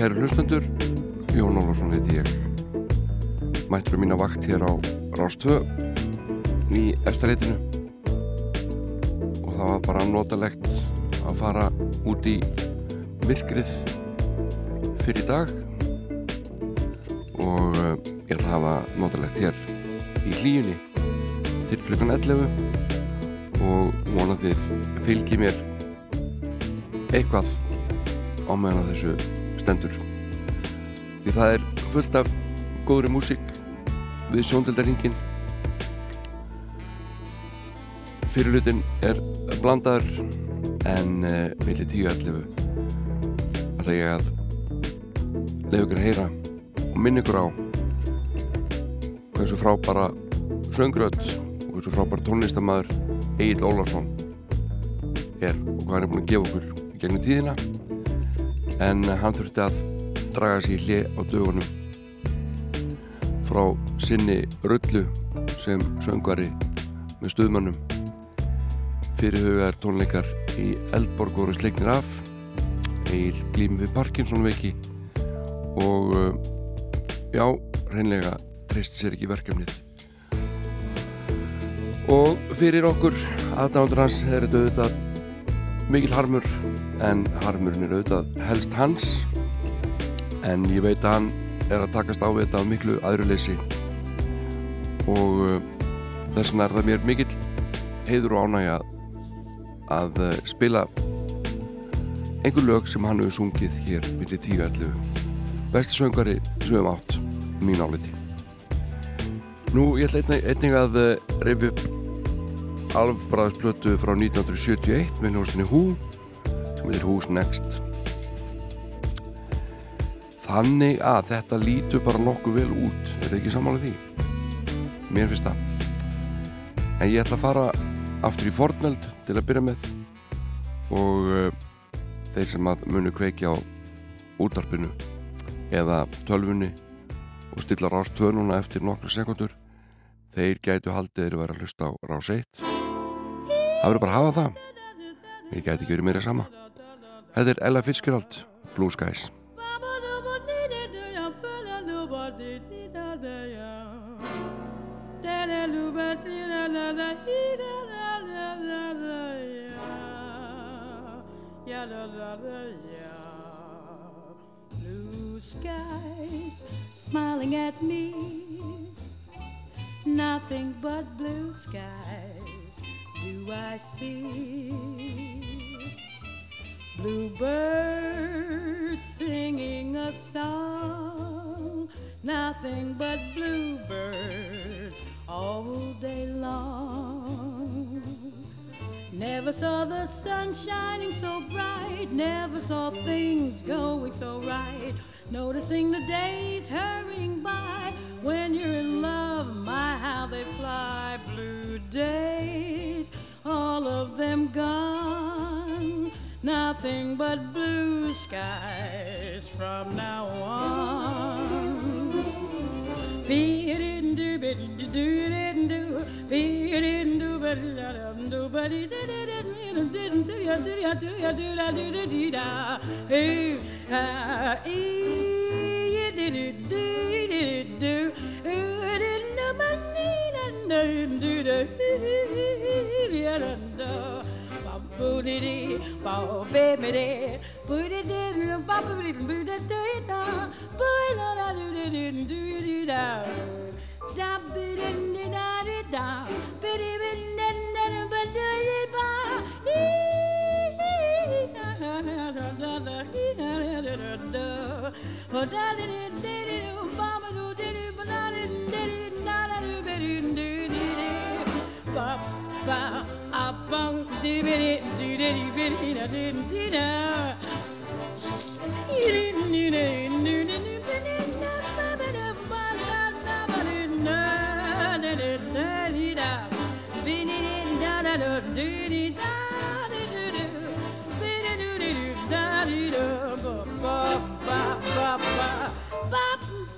Kæri hlustendur, Jón Ólafsson heiti ég. Mættur um mína vakt hér á Rástvö í eftirleitinu og það var bara notalegt að fara út í myrkrið fyrir dag. Og uh, ég ætla að hafa notalegt hér í hlíunni til klukkan 11 og vonandi fylgi mér eitthvað á meðan þessu það er fullt af góðri músík við sjóndeldarhingin fyrirlutin er blandaður en uh, millir 10.11 ætla ég að leiða ykkur að heyra og minna ykkur á hversu frábara söngröð og hversu frábara tónlistamæður Egil Ólarsson er og hvað hann er búin að gefa okkur gegnum tíðina. En hann þurfti að draga sér hlið á dögunum frá sinni rullu sem söngvari með stuðmannum fyrirhugaðar tónleikar í Eldborg voru sleiknir af. Eil glými við Parkinson veiki og uh, já, reynlega treysti sér ekki verkefnið. Og fyrir okkur aðdándur hans er þetta auðvitað mikil harmur en harmurinn er auðvitað helst hans en ég veit að hann er að takast á þetta af miklu aðruleysi og uh, þess vegna er það mér mikill heiður og ánægja að uh, spila einhver lög sem hann hefur sungið hér millir 10-11 besti söngari sem við hefum átt mín áliti. Nú ég ætla einnig, að uh, reyfi upp alfbræðsblötu frá 1971 með hljóðstinni Hú sem heitir Who's Next Þannig að þetta lítur bara nokkuð vel út. Er það ekki sammálið því? Mér finnst það. En ég ætla að fara aftur í fornöld til að byrja með og uh, þeir sem að munu kveikja á útarpinu eða tölfunni og stilla rás 2 núna eftir nokkru sekundur þeir gætu haldið þeir vera að hlusta á rás 1 það verður bara að hafa það. Þeir gæti ekki verið meira sama. Þetta er Ella Fitzgerald, Blue Skies Blue skies smiling at me Nothing but blue skies do I see. Blue birds singing a song, nothing but bluebirds all day long. Never saw the sun shining so bright, never saw things going so right. Noticing the days hurrying by when you're in love, my how they fly. Blue days, all of them gone nothing but blue skies from now on. Be it in do do do do do be it in do but do but it didn't didn't do ya do ya do ya do ya do da dee da hey ah ee did it do it do it in the money and do da ya da boodity, bow, baby, boodity, bow, boodity, boodity, da, booda, da, do, do, do, do, do, da, da, boodin, da, da, da, da, biddy, biddy, da, da, da, da, da, ba, Bye. Bop, bop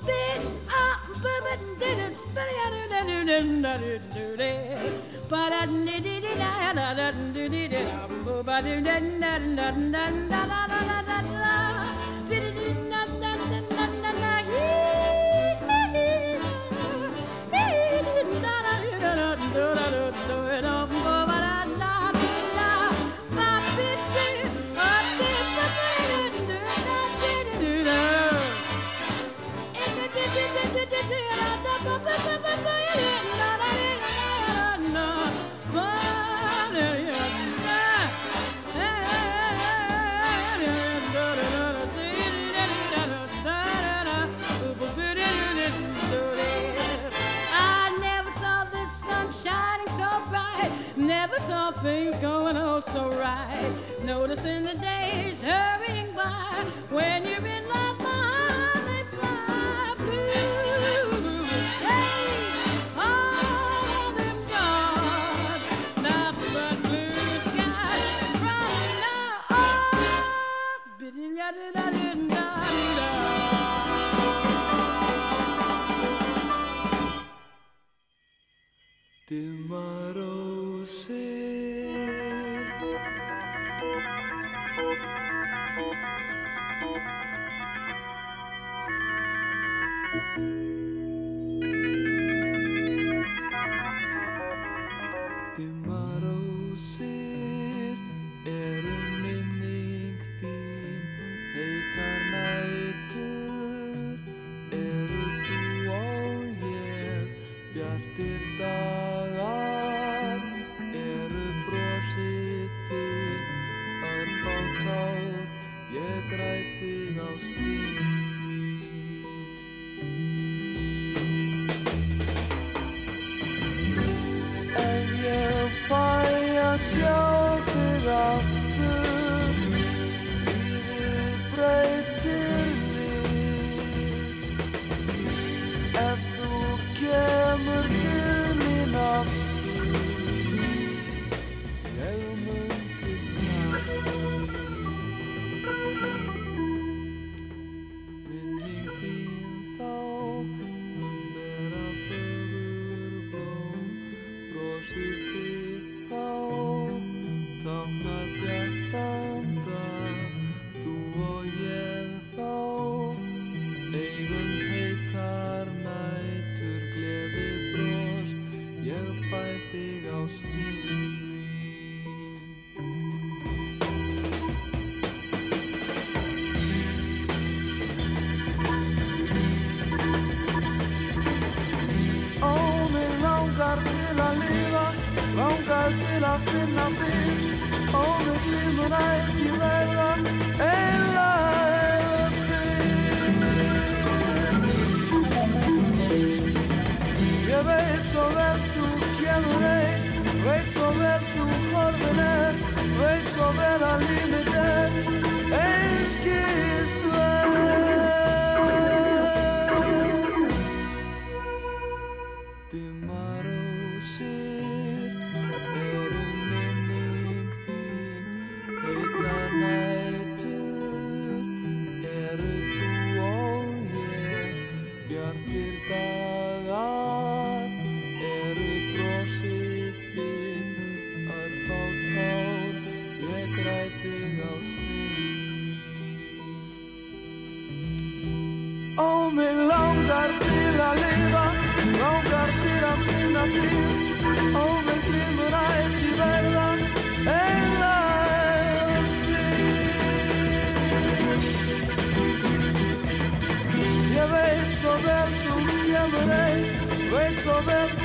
big up, boobin, didn't spinny, and do do do do do Never saw things going oh so right. Noticing the days hurrying by when you're in my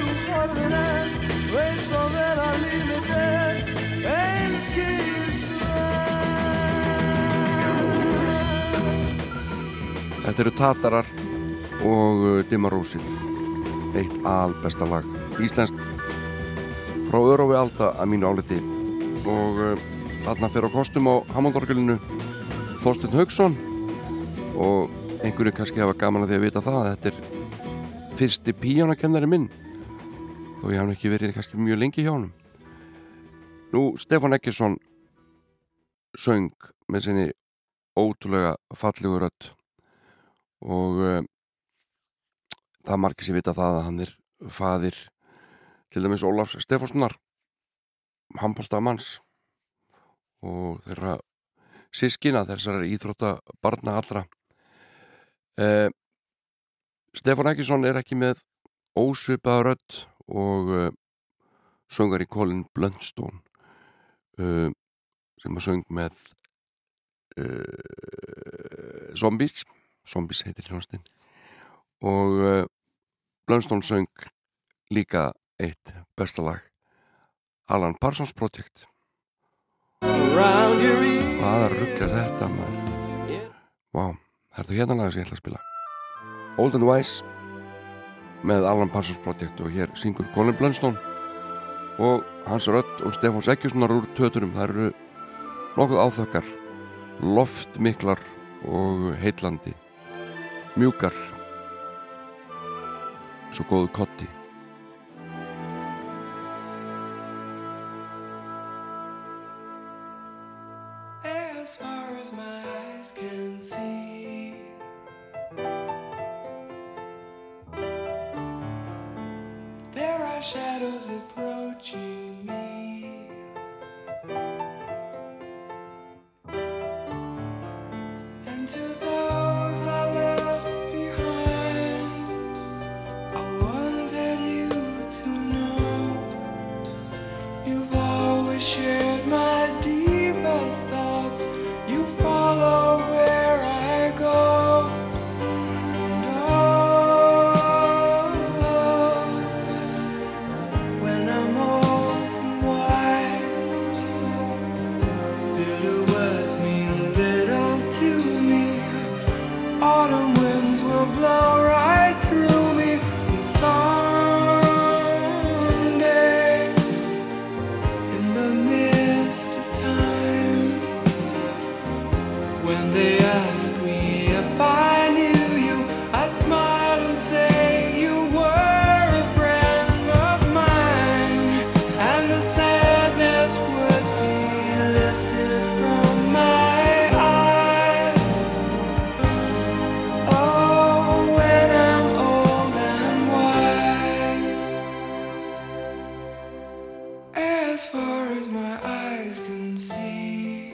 vel þú horfin Veit svo vel að lífið er einskisverð Þetta eru Tatarar og uh, Dimmarósin eitt albesta lag Íslenskt. Frá Örofi Alda að mínu áliti. Og uh, þarna fyrir á kostum á Hammondorgelinu Þorstein Haugsson og einhverju kannski hafa gaman að því að vita það að þetta er fyrsti píjónakennari minn þó ég hann ekki verið kannski mjög lengi hjá honum. Nú, Stefán Eggesson söng með sinni ótrúlega fallegu rödd. Og uh, það er margir sem vita það að hann er faðir til dæmis Ólafs Stefánssonar handbóltamanns og þeirra sískina þessar íþrótta barna allra. Uh, Stefán Ekkinsson er ekki með ósvipaða rödd og eh, uh, söngar í Colin Blundstone uh, sem að söng með uh, Zombies. Zombies heitir hljónstinn og Blundstone söng líka eitt bestalag Alan Parsons Project. Hvaða ruggjar þetta maður? Vá, wow, þetta er hérna laga sem ég ætla að spila? Old and Wise með Alan Parsons Project og hér syngur Colin Blunstone og Hans Rött og Stefáns Ekkjussonar úr töturum, það eru nokkuð áþökkar loftmiklar og heillandi mjúkar svo góðu kotti as far as my eyes can see.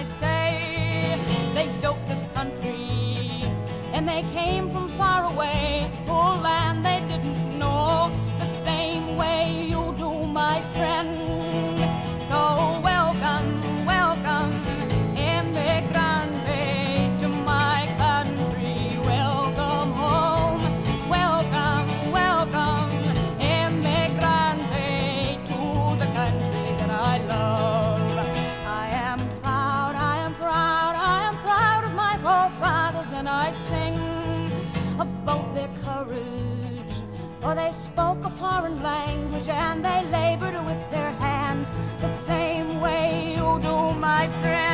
I say. They built this country and they came from far away. Foreign language and they labored with their hands the same way you do, my friend.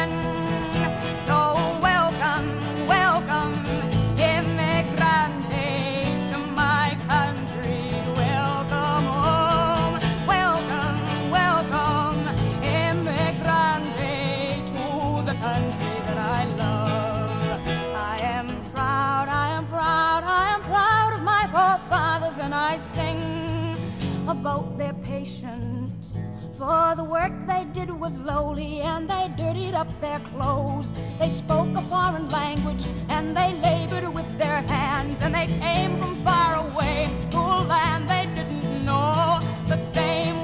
For the work they did was lowly, and they dirtied up their clothes. They spoke a foreign language, and they labored with their hands, and they came from far away to a land they didn't know, the same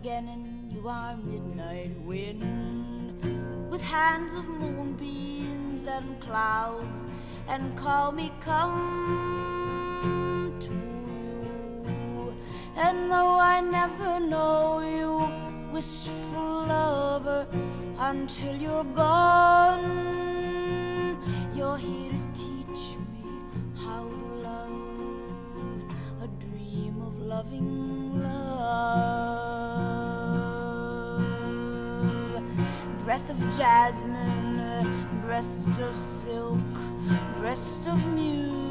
again and you are midnight wind. With hands of moonbeams and clouds and call me come to you. And though I never know you wistful lover until you're gone jasmine breast of silk breast of music.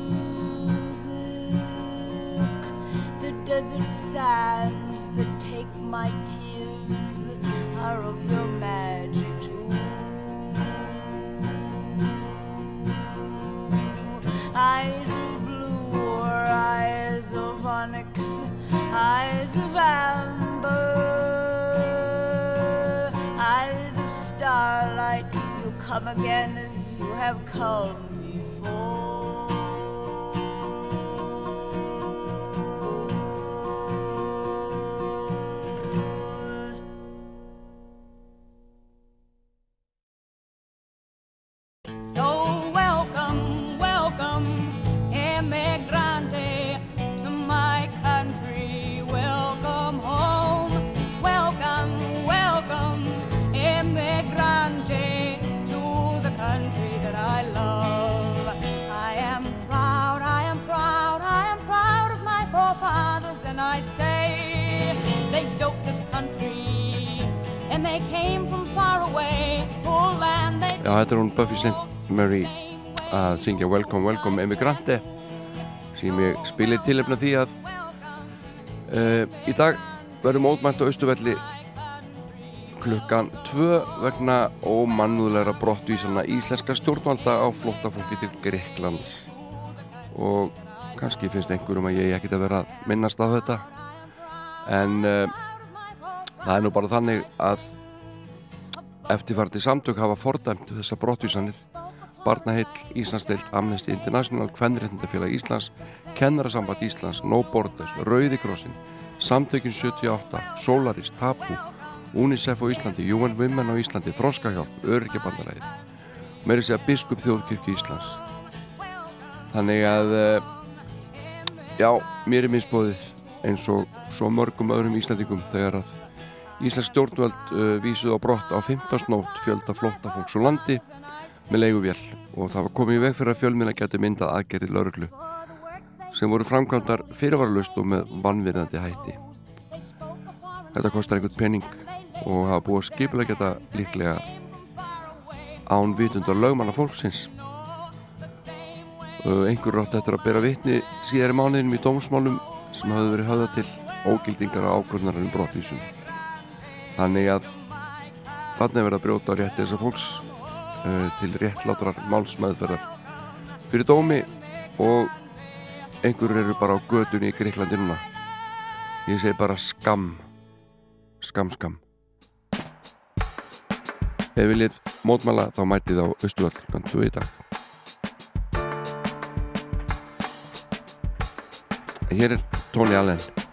The desert sands that take my tears are of your magic eyes of blue or eyes of onyx eyes of amber come again as you have come syngja Welcome, Welcome Emigrante. Sem ég spilir tilefna því að uh, í dag verður mótmælt á Austuvelli klukkan tvö vegna ómannúðlegra brottvísana íslenska stjórnvalda á flóttafólki til Greiklands og kannski finnst einhverjum að ég ekkert að vera minnast á þetta. En uh, það er nú bara þannig að eftirfarti samtök hafa fordæmt þessa brottvísanir Barnaheill, Íslandsdeild, Amnesty International, Kvennréttindafélag Íslands, Kennarasamband Íslands, No Borders, Rauðikrossin, Samtökin 78, Solaris, Tapu, UNICEF á Íslandi, UN Women á Íslandi, Þroskahjálp, Öryggjabandalagið, meiri segja Biskup Þjóðkirkju Íslands. Þannig að, eh, já, mér er minnspóðið eins og svo mörgum öðrum Íslandingum þegar að Íslands stjórnvöld uh, vísuð á brott á 15 nótt fjölda flotta fólks og landi með leiguvél og það var komið í veg fyrir að fjölminna geti myndað aðgerði lauruglu sem voru framkvæmdar fyrirvaralust og með vannvirðandi hætti. Þetta kostar einhvern penning og hafa búið skipilega geta líklega án vitundar lögmanna fólksins. Einhver rátt eftir að bera vitni síðar í mánuðinum í dómsmálum sem hafði verið höfða til ógildingar á ákvörðunar um brottvísum. Þannig að þannig verið að brjóta rétti þessar fólks til réttlátrar málsmaðferðar fyrir dómi og einhverjur eru bara á gödunni í Greiklandi núna. Ég segi bara skam, skam, skam. Ef viljið mótmæla þá mætið á Östuvall kl. 2 í dag. Hér er Tony Allen.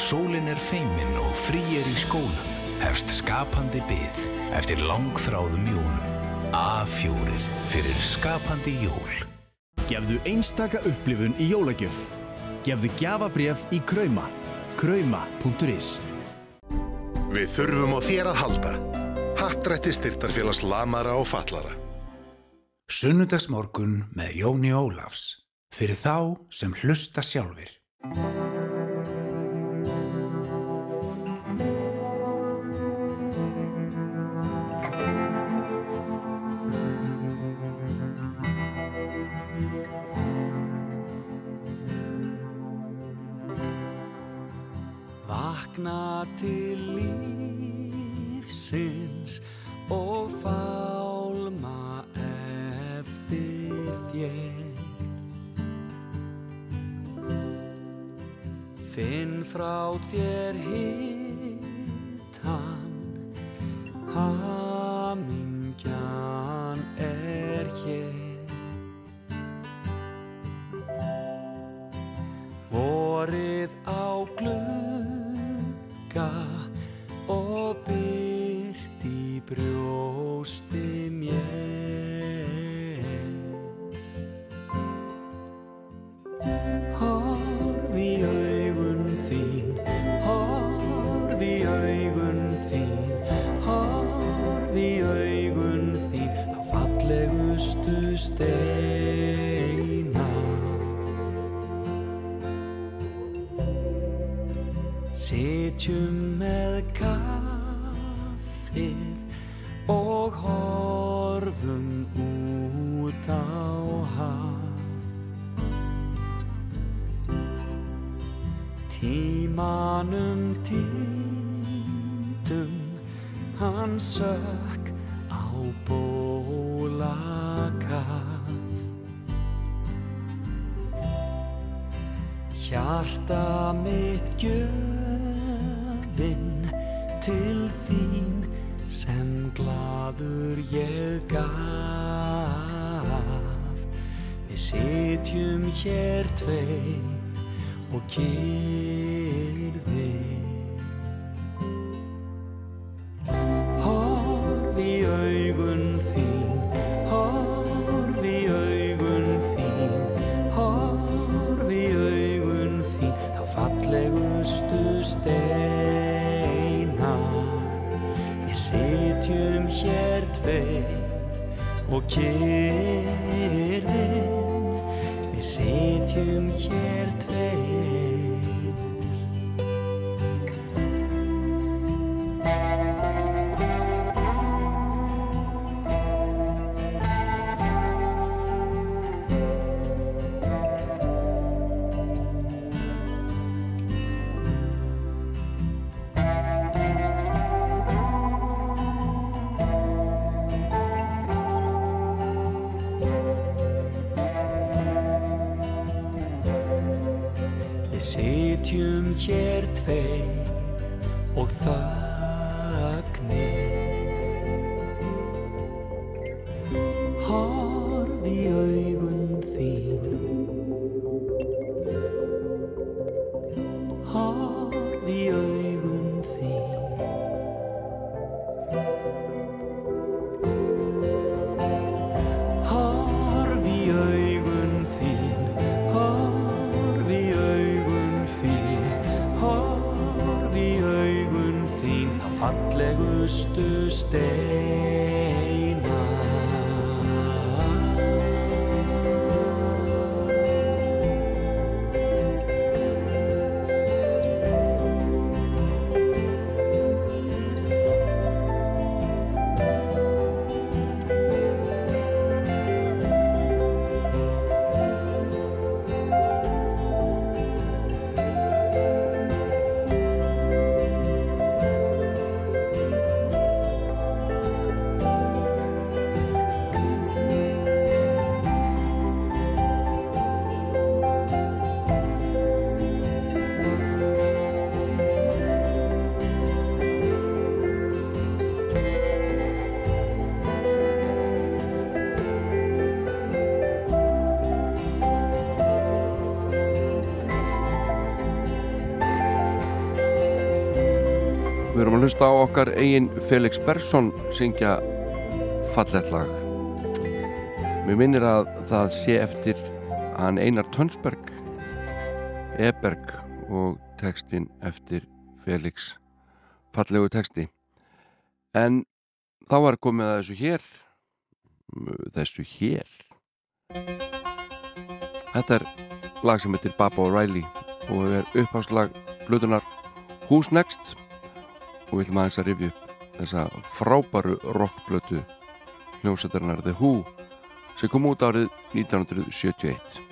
Þegar sólinn er feiminn og frí er í skólum hefst skapandi byð eftir langþráðum jólum. A4 fyrir skapandi jól. Gefðu einstaka upplifun í jólagjöf. Gefðu gjafabref í Krauma. Krauma.is Við þurfum á þér að halda. Hattrætti styrtarfélags lamara og fallara Sunnudagsmorgun með Jóni Ólafs. Fyrir þá sem hlusta sjálfur og kyrðin við sitjum hér tveir. Hlusta á okkar eigin Felix Bergson syngja fallett lag. Mér minnir að það sé eftir hann Einar Tönsberg, Eberg og textin eftir Felix fallegu texti. En þá var komið að þessu hér, þessu hér. Þetta er lag sem heitir Baba O'Reilly og er uppháslag blutunar Who's Next og við viljum aðeins að rifja upp þessa frábæru rockblötu hljómsættarinnar The Who sem kom út árið 1971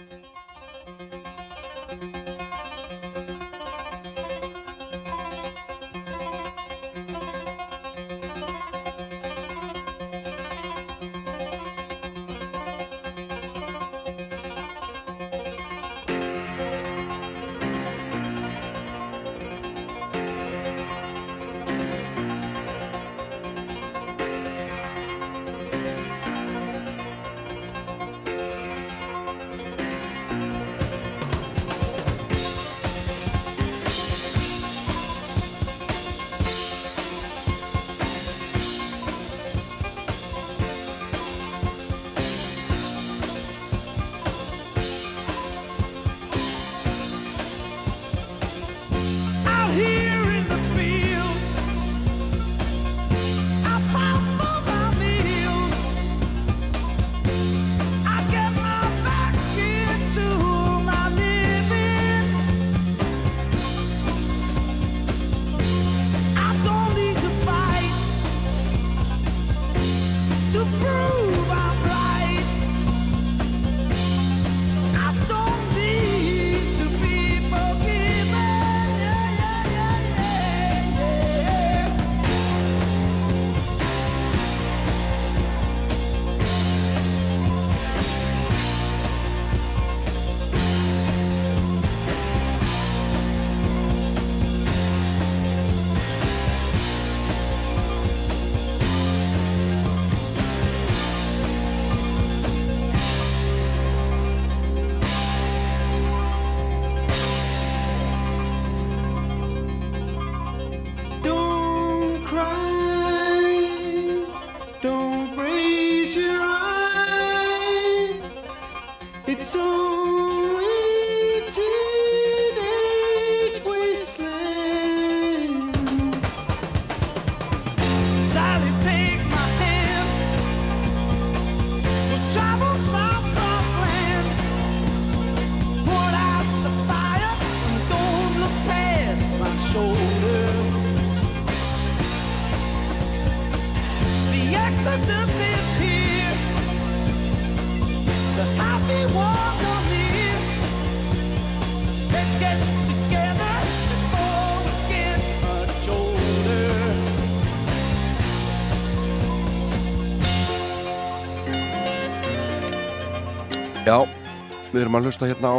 við erum að hlusta hérna á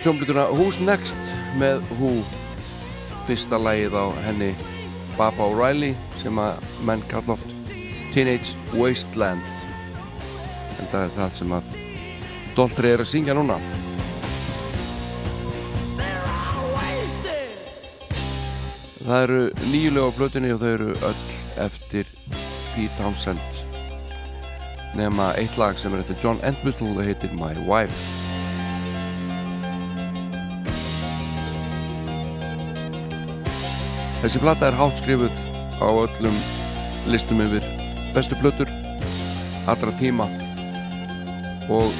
hljómblutuna Who's Next með Who. Fyrsta lagið á henni Baba O'Reilly sem að menn kalla oft Teenage Wasteland. En það er það sem að Doltri er að syngja núna. Það eru nýjulega á blötunni og þau eru öll eftir Pete Townsend nema eitt lag sem er eftir John Entwistle og það heitir My Wife Þessi plata er hátt skrifuð á öllum listum yfir bestu plötur allra tíma og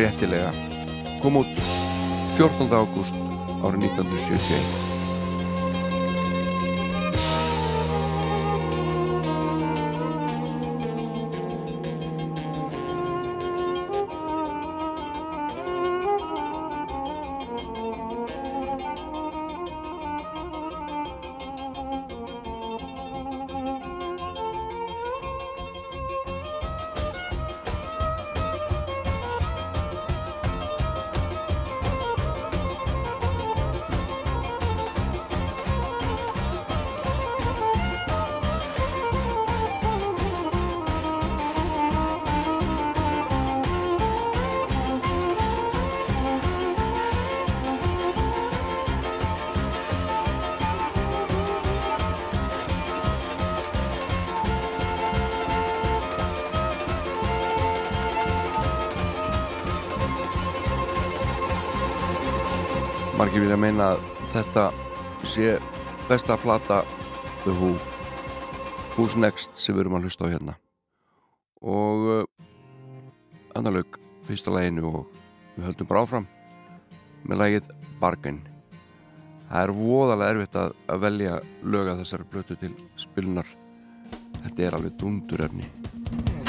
réttilega kom út 14. ágúst árið 1971 margir vilja meina að þetta sé besta plata The Who. Who's Next sem við erum að hlusta á hérna. Og uh, annar lög fyrsta læginu og við höldum bara áfram með lægið Bargain. Það er voðalega erfitt að, að velja löga þessari blötu til spilunar þetta er alveg dundurefni lose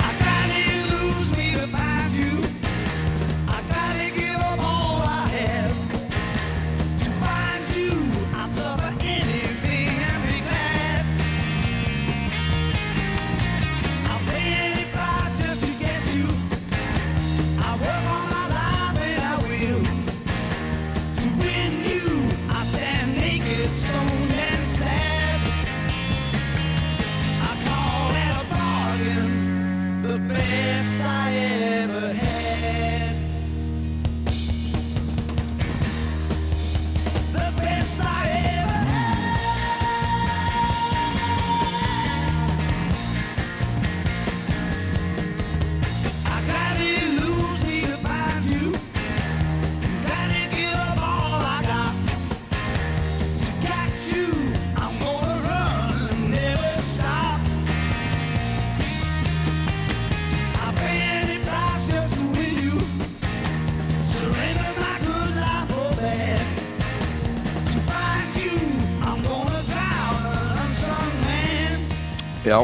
Já,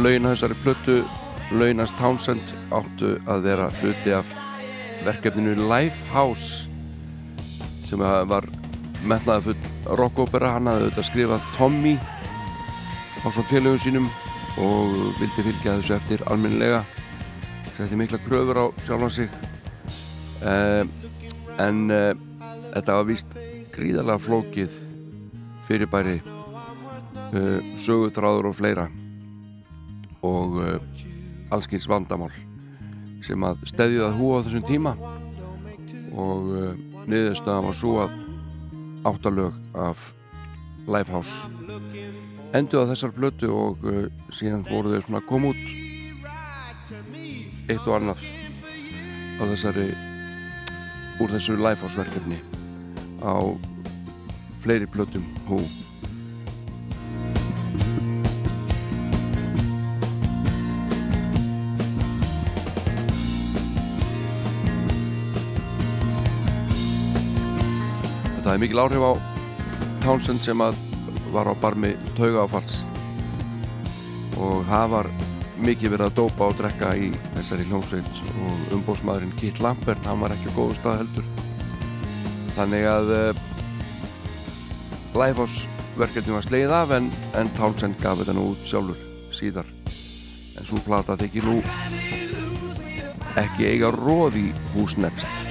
laugin á þessari plötu launast Townsend áttu að vera hluti af verkefninu Lifehouse sem að var metnaði full rockopera, hann hafði auðvitað skrifað Tommy á svona félögum sínum og vildi fylgja þessu eftir almennilega. Þetta mikla kröfur á sjálfan sig. Uh, en uh, þetta var víst gríðarlega flókið fyrirbæri uh, sögutráður og fleira og uh, allskins vandamál sem að stedjuð að húa á þessum tíma. Og uh, niðurstöðan var svo að áttalög af Lifehouse endur á þessar blötu og uh, síðan voru þau svona að koma út eitt og annað á þessari úr þessu Lifehouse verkefni á fleiri blötum hú Er mikil áhrif á Townsend sem að var á barmi tauga áfalls og það var mikið verið að dópa og drekka í þessari hljómsveit og umbóðsmaðurinn Kit Lambert, hann var ekki á góðu stað heldur. Þannig að uh, Lifehouse verkefni var sleið af en, en Townsend gaf þetta nú út sjálfur síðar. En svo plata þykir nú ekki eiga róð í hús next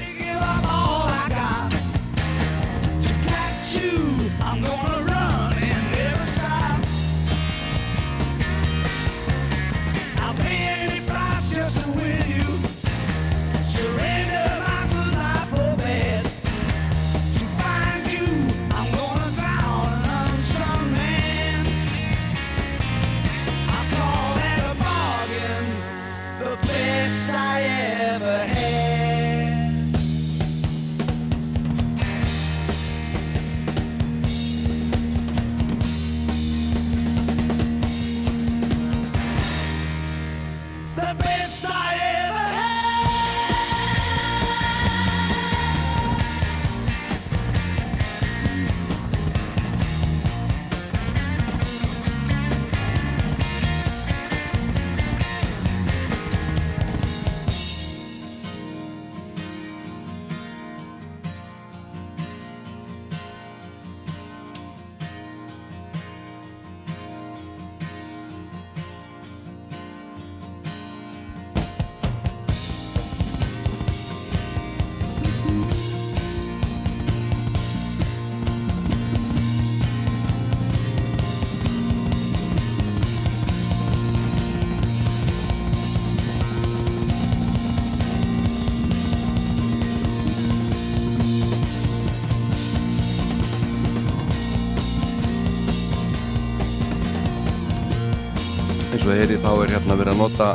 heyri þá er hérna verið að nota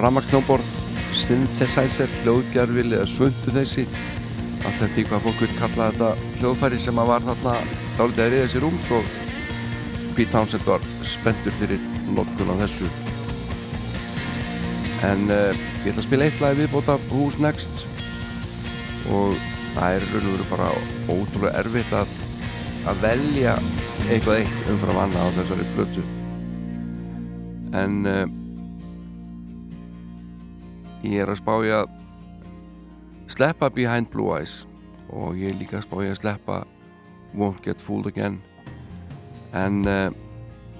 rammarknóborð synthesizer, hljóðgjörfil eða svöndu þessi allt eftir hvað fólk vil kalla þetta hljóðfæri sem að var þarna dálítið að reyða sér um svo Pete Townsend var spenntur fyrir notkun á þessu. En uh, ég ætla að spila eitt lagi viðbóta Who's Next og það er raun og veru bara ótrúlega erfitt að, að velja eitthvað eitt umfram annað á þessari blötu en uh, ég er að spája að sleppa Behind Blue Eyes. Og ég er líka að spája að sleppa Won't Get Fooled Again. En uh,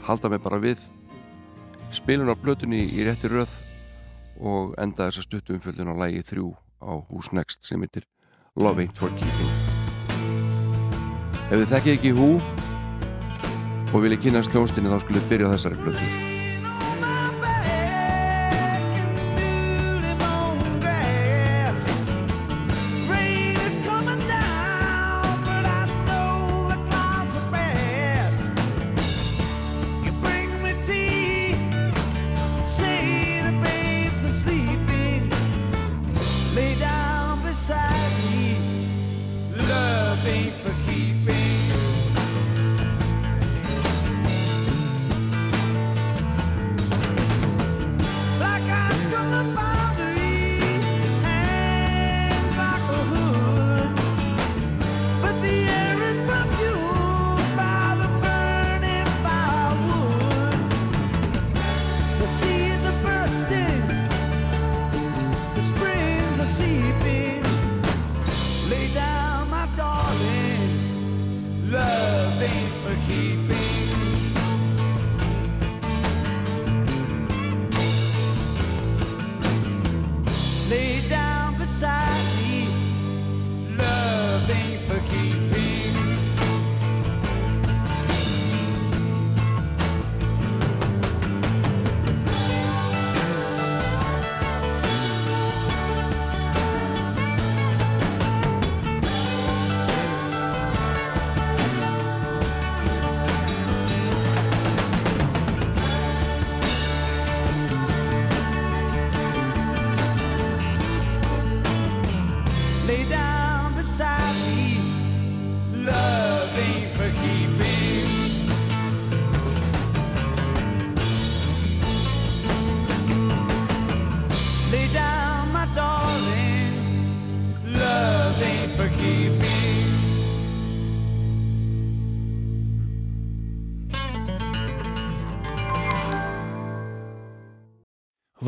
halda mig bara við spilun á blötunni í rétti röð og enda þessa stuttum umfjöldun á lægi þrjú á Who's Next sem heitir Love Ain't For Keeping. Ef þið þekkið ekki Who og viljið kynast hljónstinni þá skulle byrja á þessari blötu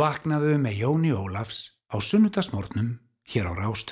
Vaknaðu með Jóni Ólafs á sunnudagsmórnum hér á Rás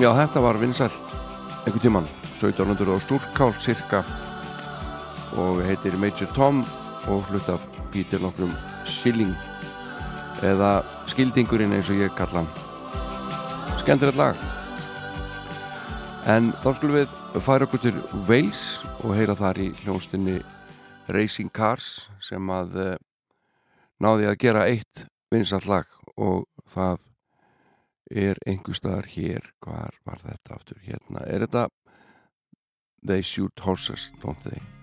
Já, þetta var vinsælt einhvern tíman 1700 og stúrkál cirka og heitir Major Tom og hlut af Pítur nokkrum Schilling eða Skildingurinn eins og ég kalla hann. Skendrið lag. En þá skulum við færa okkur til Wales og heyra þar í hljónstinni Racing Cars sem að eh, náði að gera eitt vinsælt lag og það er einhver staðar hér hvar var þetta aftur hérna, er þetta They shoot horses, don't they?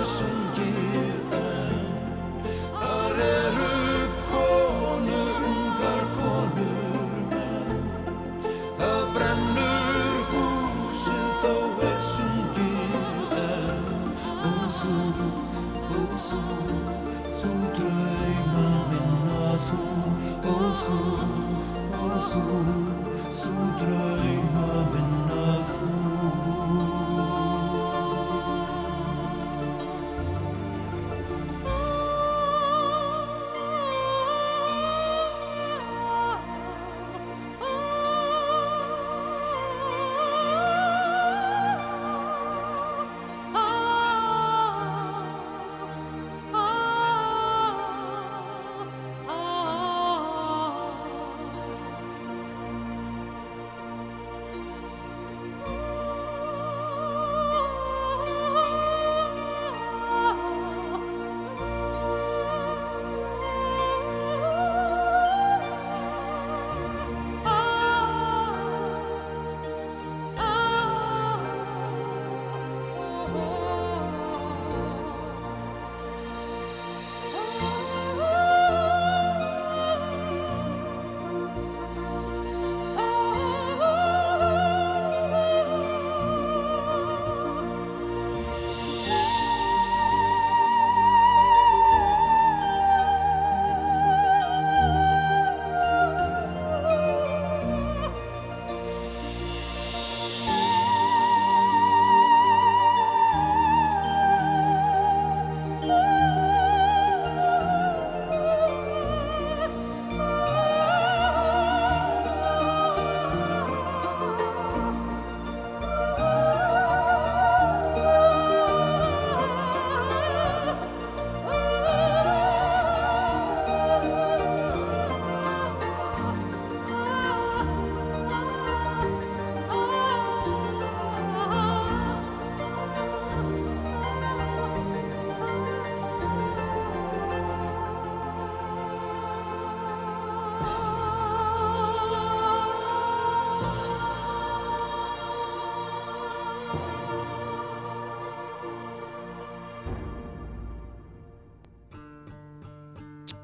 Þó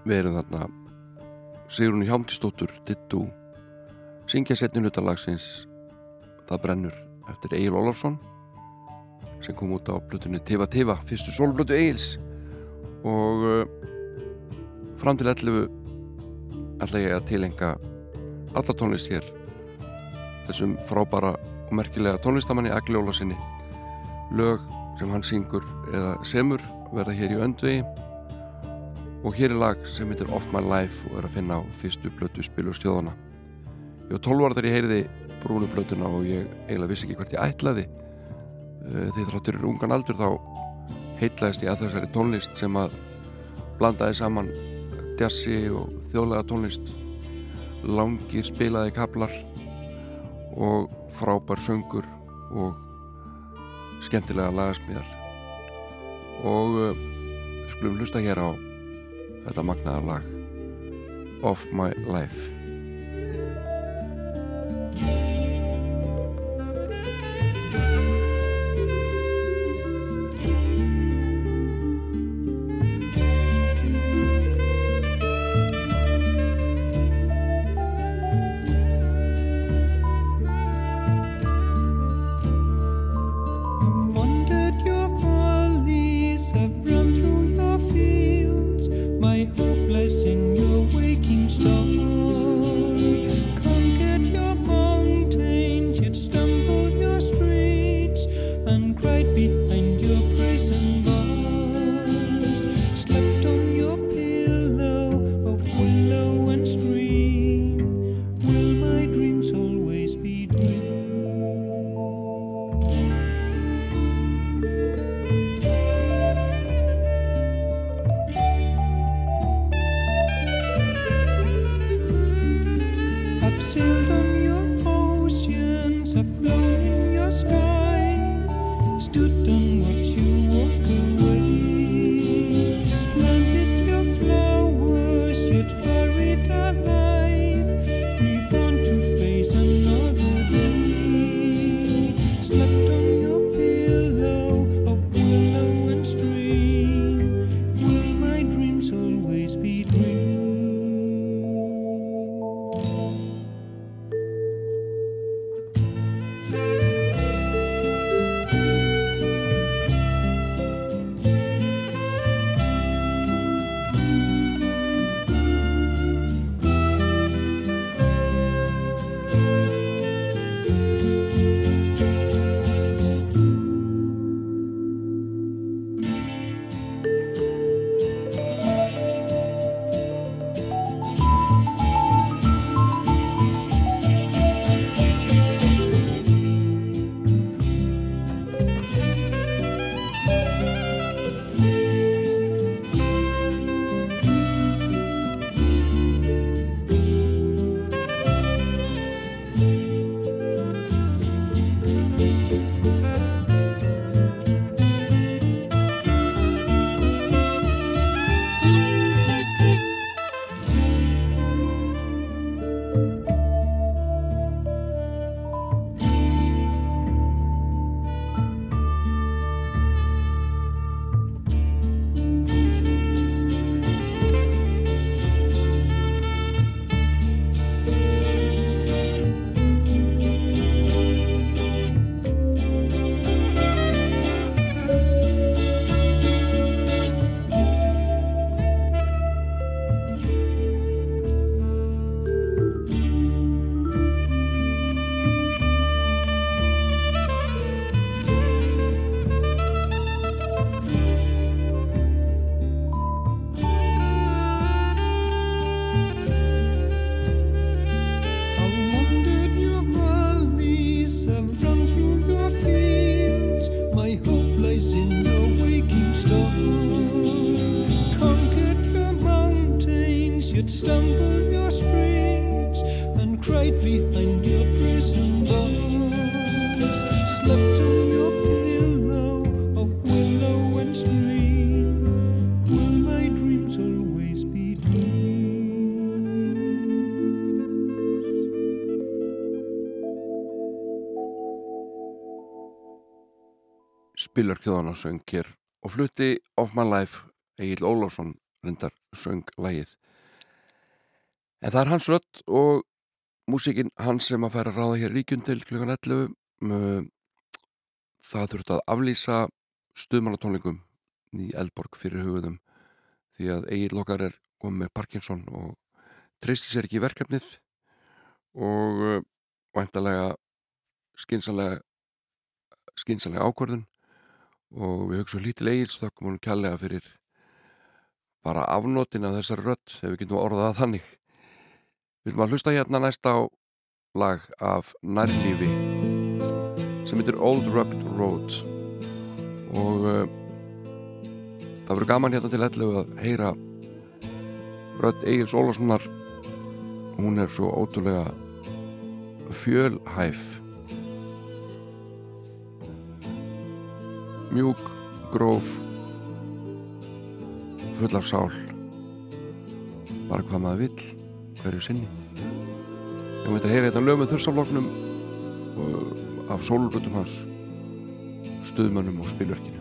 Við erum þarna. Sigrun Hjámtistóttur Dittu syngja setni hlutalagsins Það brennur eftir Egil Ólafsson sem kom út á blutunni Tiva Tiva fyrstu sólblutu Egils. Og uh, fram til 11 ætla ég að tilenga alla tónlist hér. Þessum frábara og merkilega tónlistamanni Agli Ólasinni lög sem hann syngur eða semur verða hér í öndvegi og hér er lag sem heitir Off My Life og er að finna á fyrstu blötu spilustjóðana ég var 12 ára þegar ég heyrði brúnu blötuna og ég eiginlega vissi ekki hvert ég ætlaði. Eh, því þráttur er ungan aldur þá heitlaðist ég að þessari tónlist sem að blandaði saman jazzi og þjóðlega tónlist. Langir spilaði kaplar og frábær söngur og skemmtilega lagasmíðar. Og uh, skulum hlusta hér á þetta magnaða lag. Of My Life Spillar kjóðan og söng hér og flutti Of My Life Egil Ólafsson reyndar söng lægið en það er hans rödd og músikinn hans sem að færa að ráða hér ríkjum til klukkan 11 um, það þurft að aflýsa stuðmannatónlingum í Eldborg fyrir hugðum því að Egil okkar er komið Parkinson og treysti sér ekki í verkefnið og væntalega skynsanlega skynsanlega ákvörðun og við hugsaum lítið Egils þökkum hún kjallega fyrir bara afnotin af þessari rödd ef við getum orðað þannig. Við viljum að hlusta hérna næst á lag af nærlífi sem heitir Old Rugged Road. Og uh, það verður gaman hérna til ellu að heyra rödd Egil's Ólafssonar. Hún er svo ótrúlega fjölhæf mjúk, gróf full af sál. Bara hvað maður vill hverju sinni. Ég veit að heyra þetta lögum þurrsafloknum af sólrutum hans stuðmönnum og spilverkinu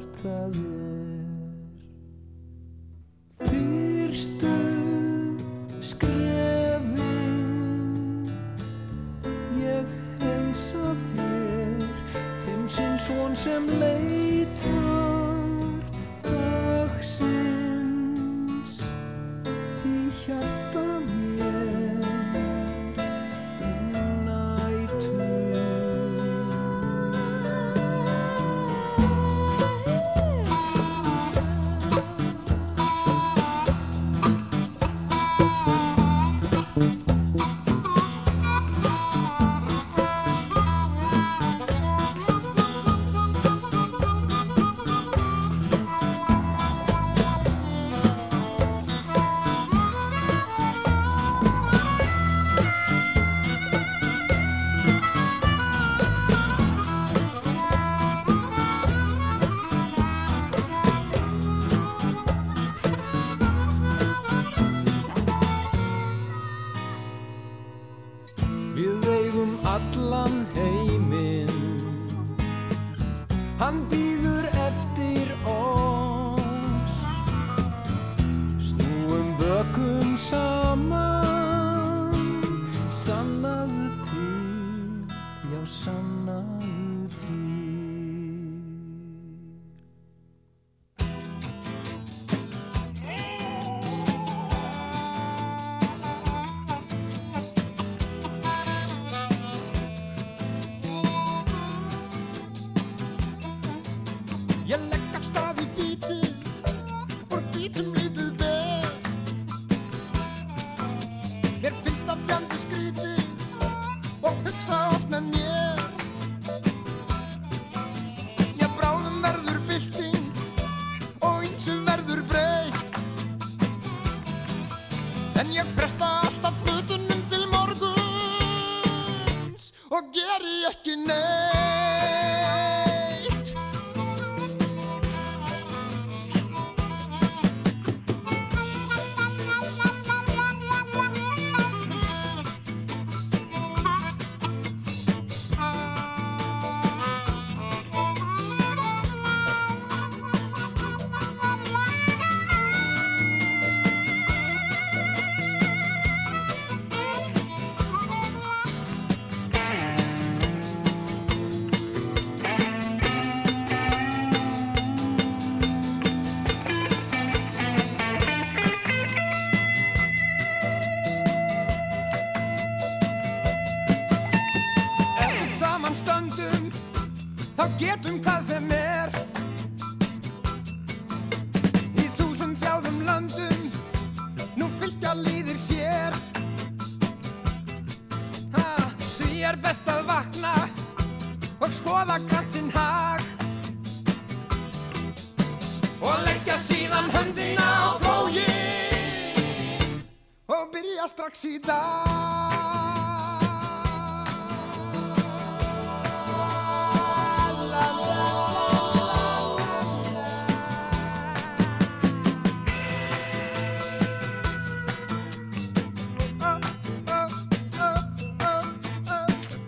hvort það er. Fyrstu skrefin Ég heilsa þér Heimsins von sem leið. Strax í dag.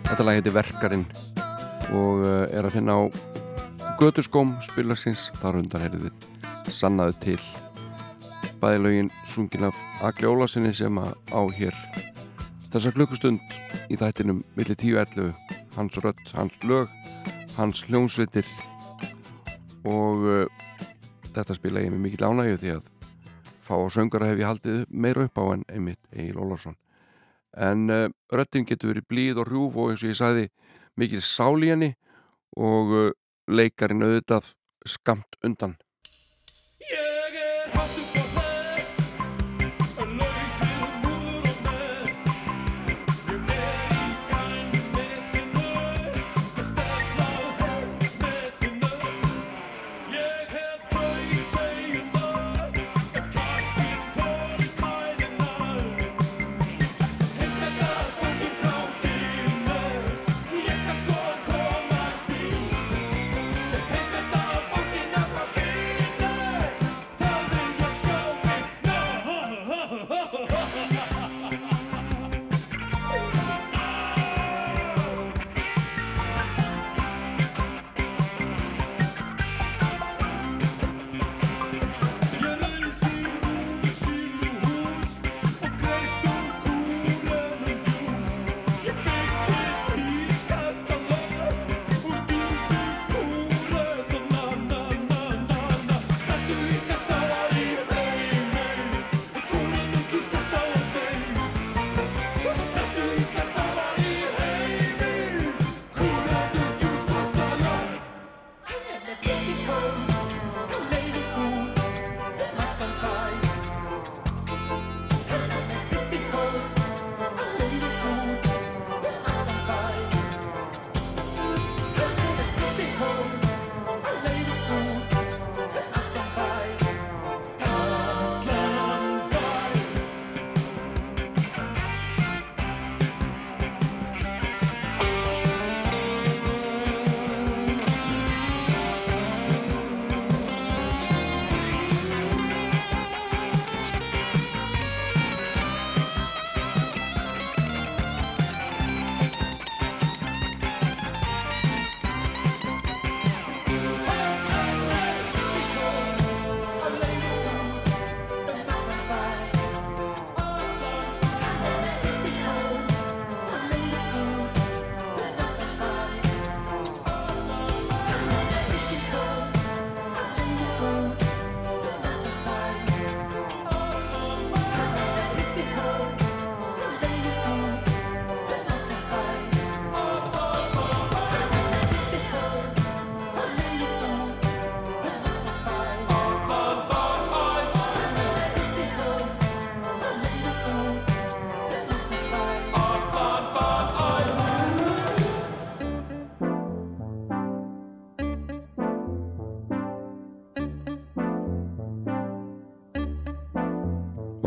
Þetta lag heitir Verkarinn og uh, er að finna á Göturskóm spilarsins þar undan heyrðu við sannaðu til bæðilögin sungin af Agli Ólarsinni sem á hér þessa klukkustund í þættinum milli 10.11 hans rödd, hans lög hans hljónsvitir og uh, þetta spila ég með mikið ánægju því að fá á söngara hef ég haldið meira upp á en einmitt Egil Ólarsson en uh, röddinn getur verið blíð og hrjúf og eins og ég sagði mikil sál í henni og uh, leikarinn auðvitað skamt undan. Stærstu ískastáar í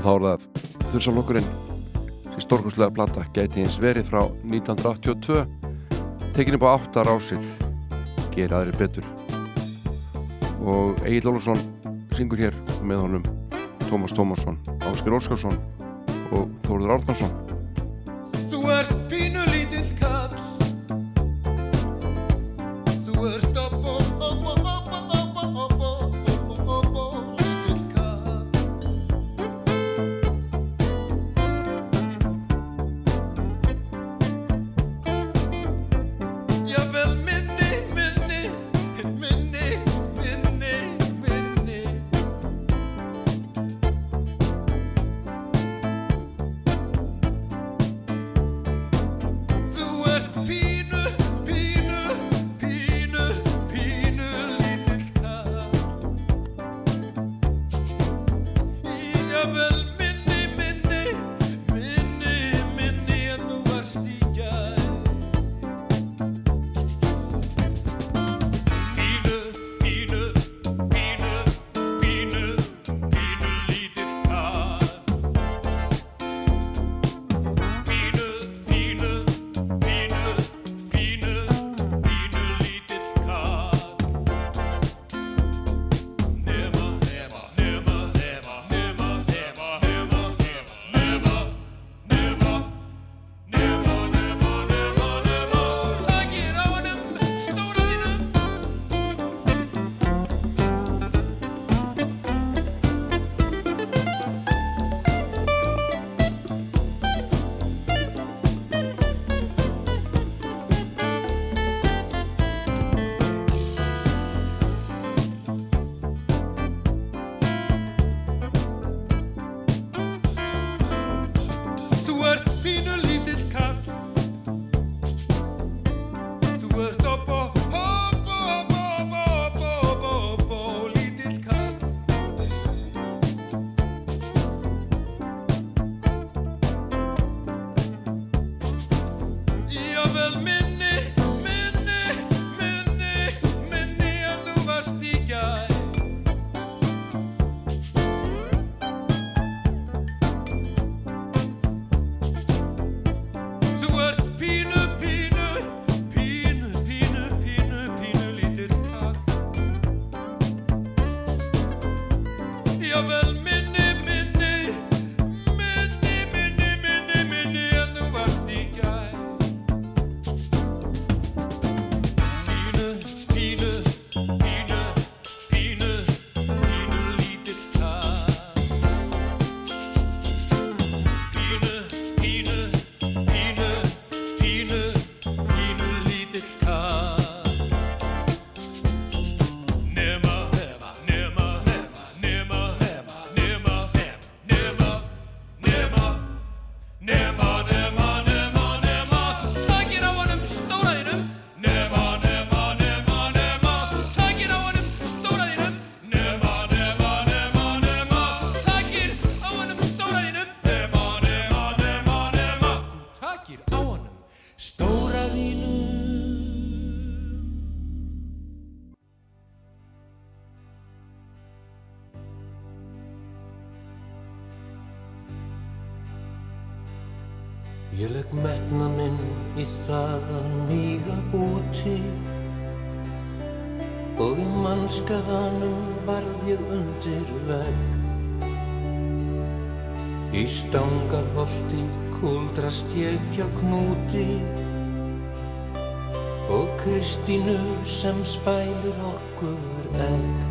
þá er það þurrsalokkurinn. Sem stórkoslega platta gæti hins verið frá 1982 tekinni bá 8 rásir gera aðri betur. Og Egil Olsson syngur hér með honum Tómas Tómasson, Ásker Óskarsson og Þóruður Árnarsson holdi kuldrast ég hjá knúti og Kristínu sem spælir okkur egg.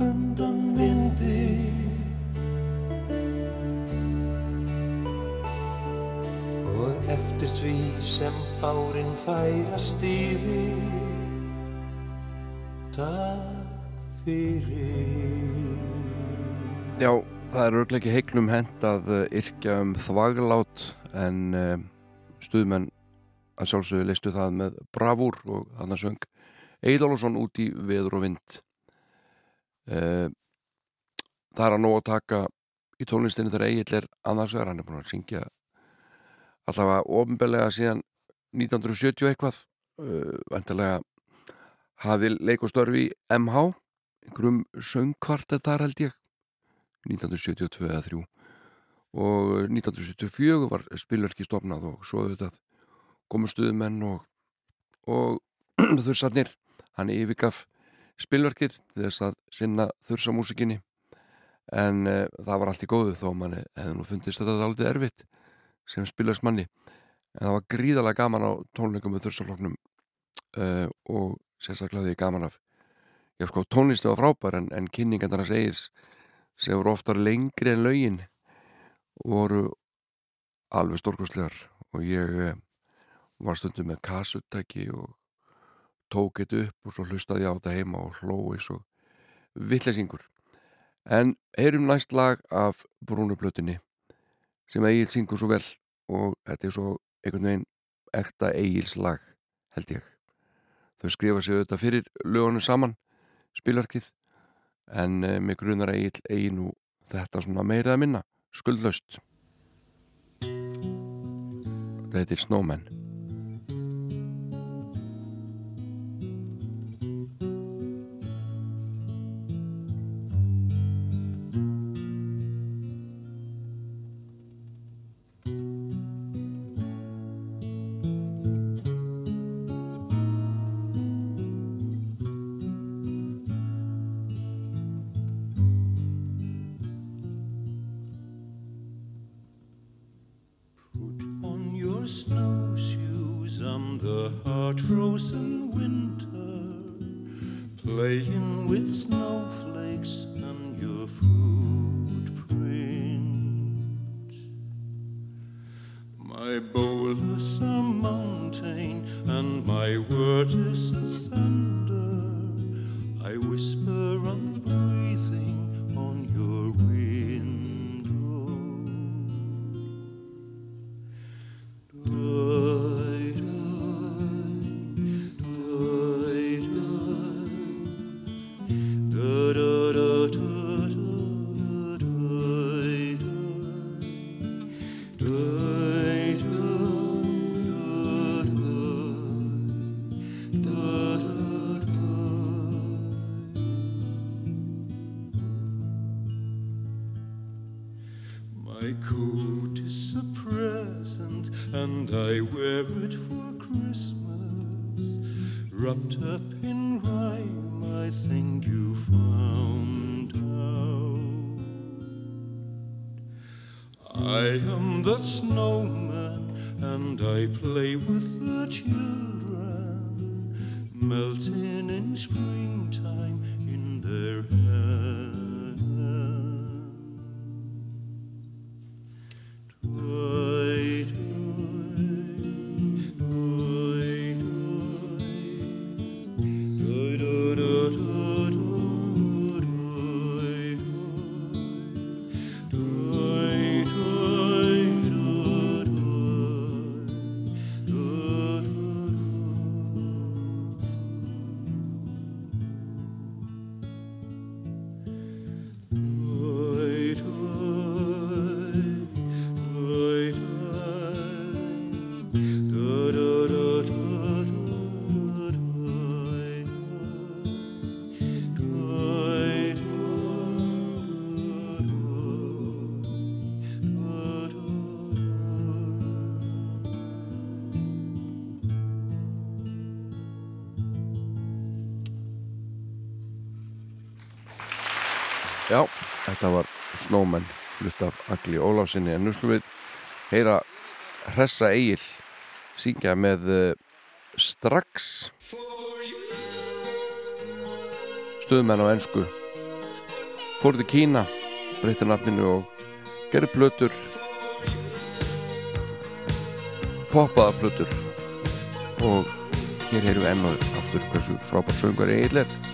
Undan vindi. Og eftir því sem árin færast yfir Takk fyrir. Já, það er örglega ekki heiklum hent að uh, yrkja um þvaglát en uh, stuðmenn að sjálfsögðu leistu það með bravúr og hann að söng. Egil Ólafsson út í veður og vind Það er að nóg að taka í tónlistinni þegar Egil er annars vegar, hann er búin að syngja allavega ofinbelega síðan 1970 eitthvað. Uh, vantilega hafi leik og störfi í MH einhverjum söngkvartet þar held ég 1972 eða 3 og 1974 var spilverki stofnað og svo auðvitað komu stuðmenn og, og þursarnir hann yfirgaf spilverkið þess að sinna þursamúsikinni en e, það var allt í góðu þó manni hefði nú fundist þetta aldrei erfitt sem spilverksmanni. En það var gríðalega gaman á tónleikum með þursarloknum e, og sérstaklega því gaman af ég sko tónlistu var frábær en, en kynningarnar að segis sem voru oftar lengri en laugin voru alveg stórkostlegar. Og ég eh, var stundum með kassuttæki og tók þetta upp og svo hlustaði á þetta heima og hlói svo villesingur en heyrum næst lag af brúnublötinni sem Egil syngur svo vel og þetta er svo einhvern veginn ekta Egils lag held ég. Þau skrifa sig auðvitað fyrir lögunum saman spilverkið en uh, mig grunar Egil eigi nú þetta svona meira að minna skuldlaust. Þetta heitir Snowman My coat is a present and I wear it for Christmas. Wrapped up in rhyme, I think you found out. I am the snowman and I play with the children, melting in springtime in their hands. Agli Ólafsinni en nú skulum við heyra Hressa Egil syngja með uh, strax. Stöðmenn á ennsku fór til Kína breytta nafninu og gerði plötur. Poppaða plötur. Og hér heyrum við enn og aftur hversu frábært söngar Egil er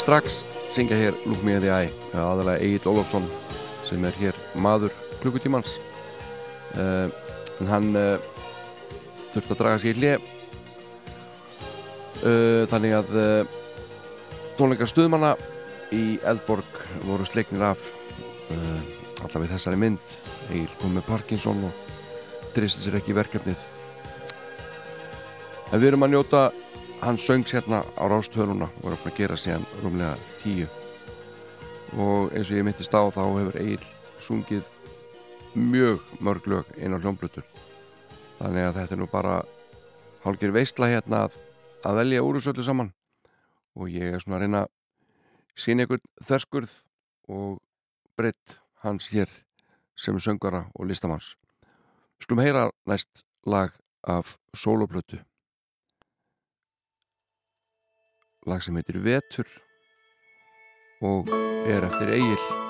strax syngja hér Look Me in the Eye aðalega Egil Ólafsson sem er hér maður klukkutímans. Uh, en hann uh, þurfti að draga sér í hlje uh, þannig að uh, tónleikar stuðmanna í Eldborg voru sleiknir af við þessari mynd. Egil kom með Parkinson og tristi sér ekki verkefnið. En við erum að njóta hann söngs hérna á rástöruna og er að gera síðan rúmlega tíu. Og eins og ég myndist á þá hefur Egil sungið mjög mörg lög inn á hljómblutur þannig að þetta er nú bara hálfgeir veistla hérna að, að velja úr þessu öllu saman. Og ég er svona að reyna sína ykkur þörskurð og breytt hans hér sem söngara og listamanns. Skulum heyra næst lag af soloplötu lag sem heitir Vetur og er eftir Egil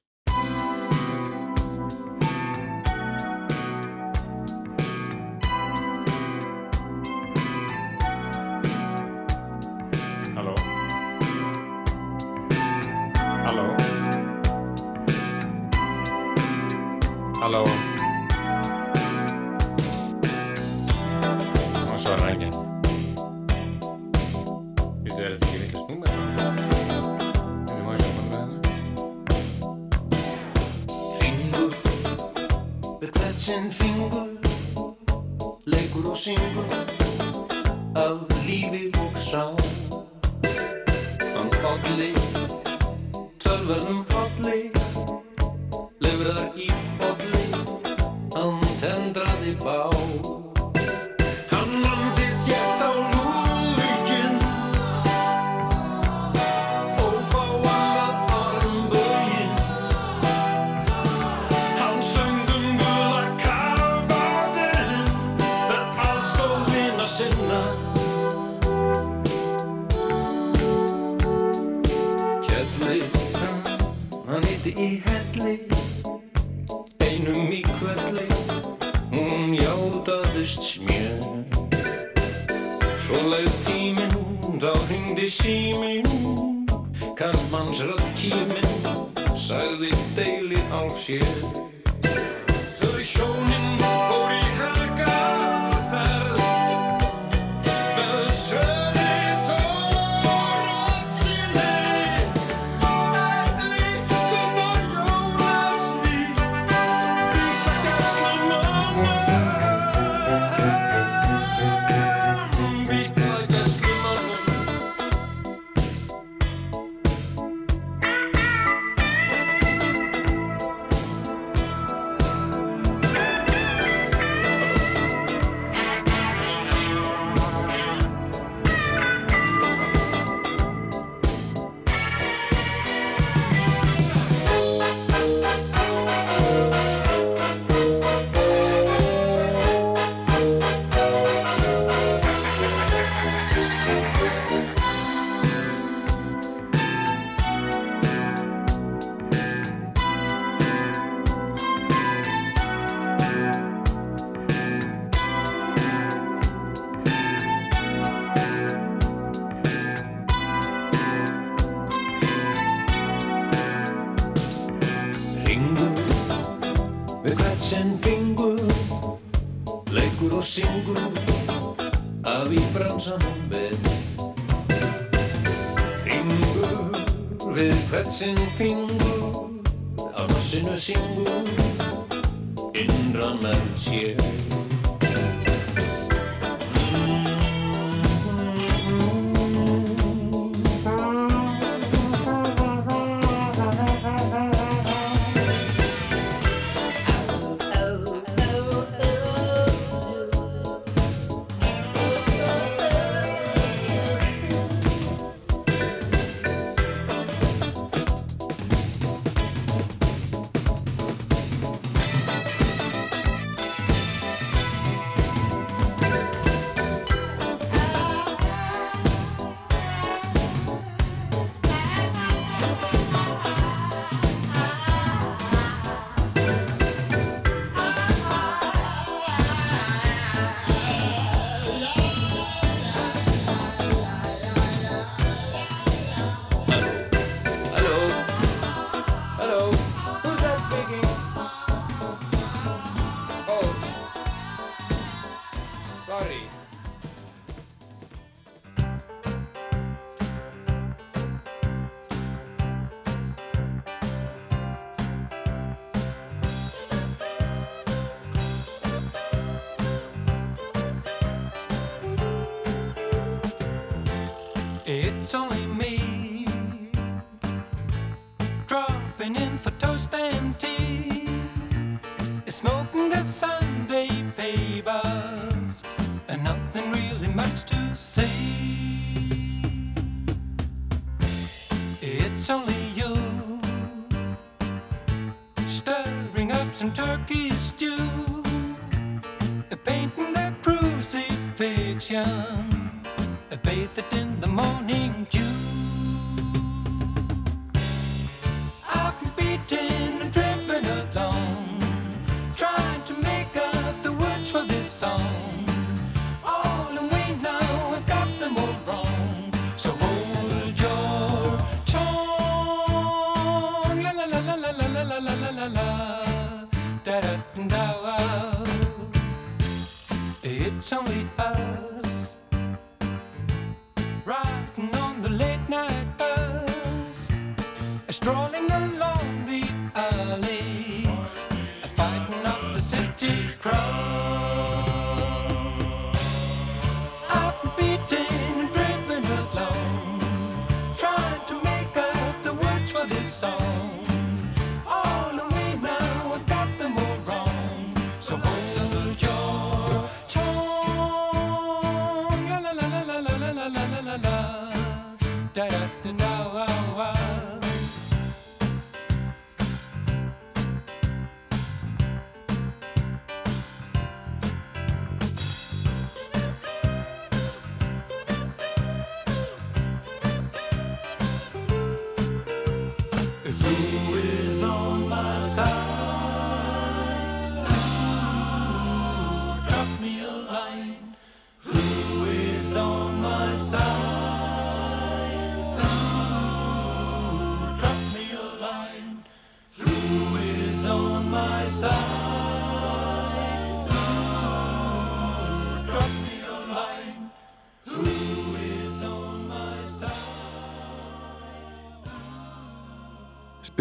It's only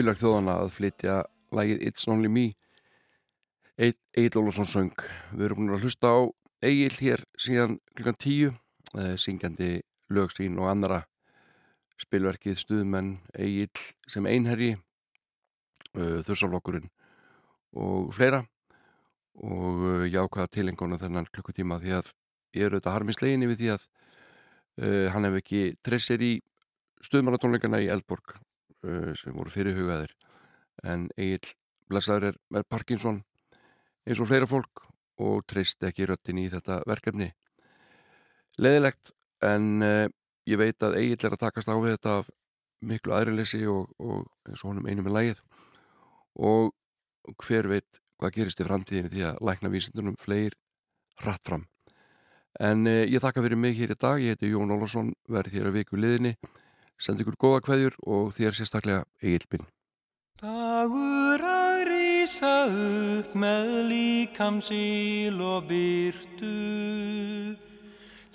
spilar þjóðana að flytja lagið It's Only Me. Egil Ólafsson söng. Við erum búin að hlusta á Egil hér síðan klukkan tíu. Eh, syngjandi lögstín og annara spilverkið stuðmenn Egil sem einherji uh, þursaflokkurinn og fleira. Og uh, jákvæða tilengónu þennan klukkutíma því að ég er auðvitað harminsleginni við því að uh, hann hef ekki tressir í stuðmannatónleikana í Eldborg uh, sem voru fyrirhugaðir. En Egil blessaður er með Parkinson eins og fleira fólk og treyst ekki röttin í þetta verkefni. Leðilegt en uh, ég veit að Egil er að takast á við þetta af miklu aðrilesi og, og eins og honum einu með lægið og hver veit hvað gerist í framtíðinu því að lækna vísindunum fleir hratt fram. En uh, ég þakka fyrir mig hér í dag. Ég heiti Jón Ólafsson, verð hér að viku liðinni Send ykkur góða hvaðjur og þér sérstaklega Egilbin. Dagur að rýsa upp með líkamsíl og byrtu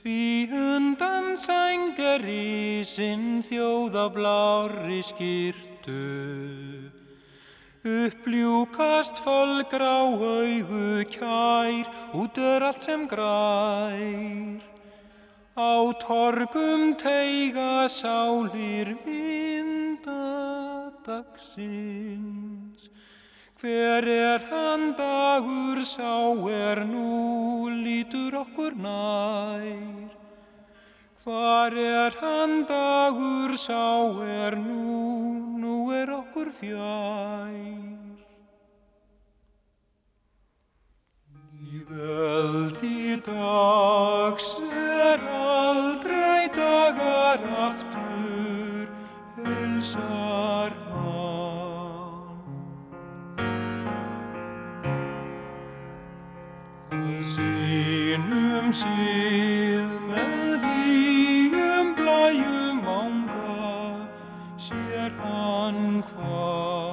Því undan sænger í sinn þjóða blári skýrtu Uppljúkast fölgrau auðu kjær út er allt sem grær. Á torgum teiga sálir vinda dagsins. Hver er hann dagur sá er nú lítur okkur nær? Hvar er hann dagur sá er nú, nú er okkur fjær? Í veldi dags er aldrei dagar aftur, heilsar hann. Að sínum síð með hlýjum blæjum ánga, sér hann hvað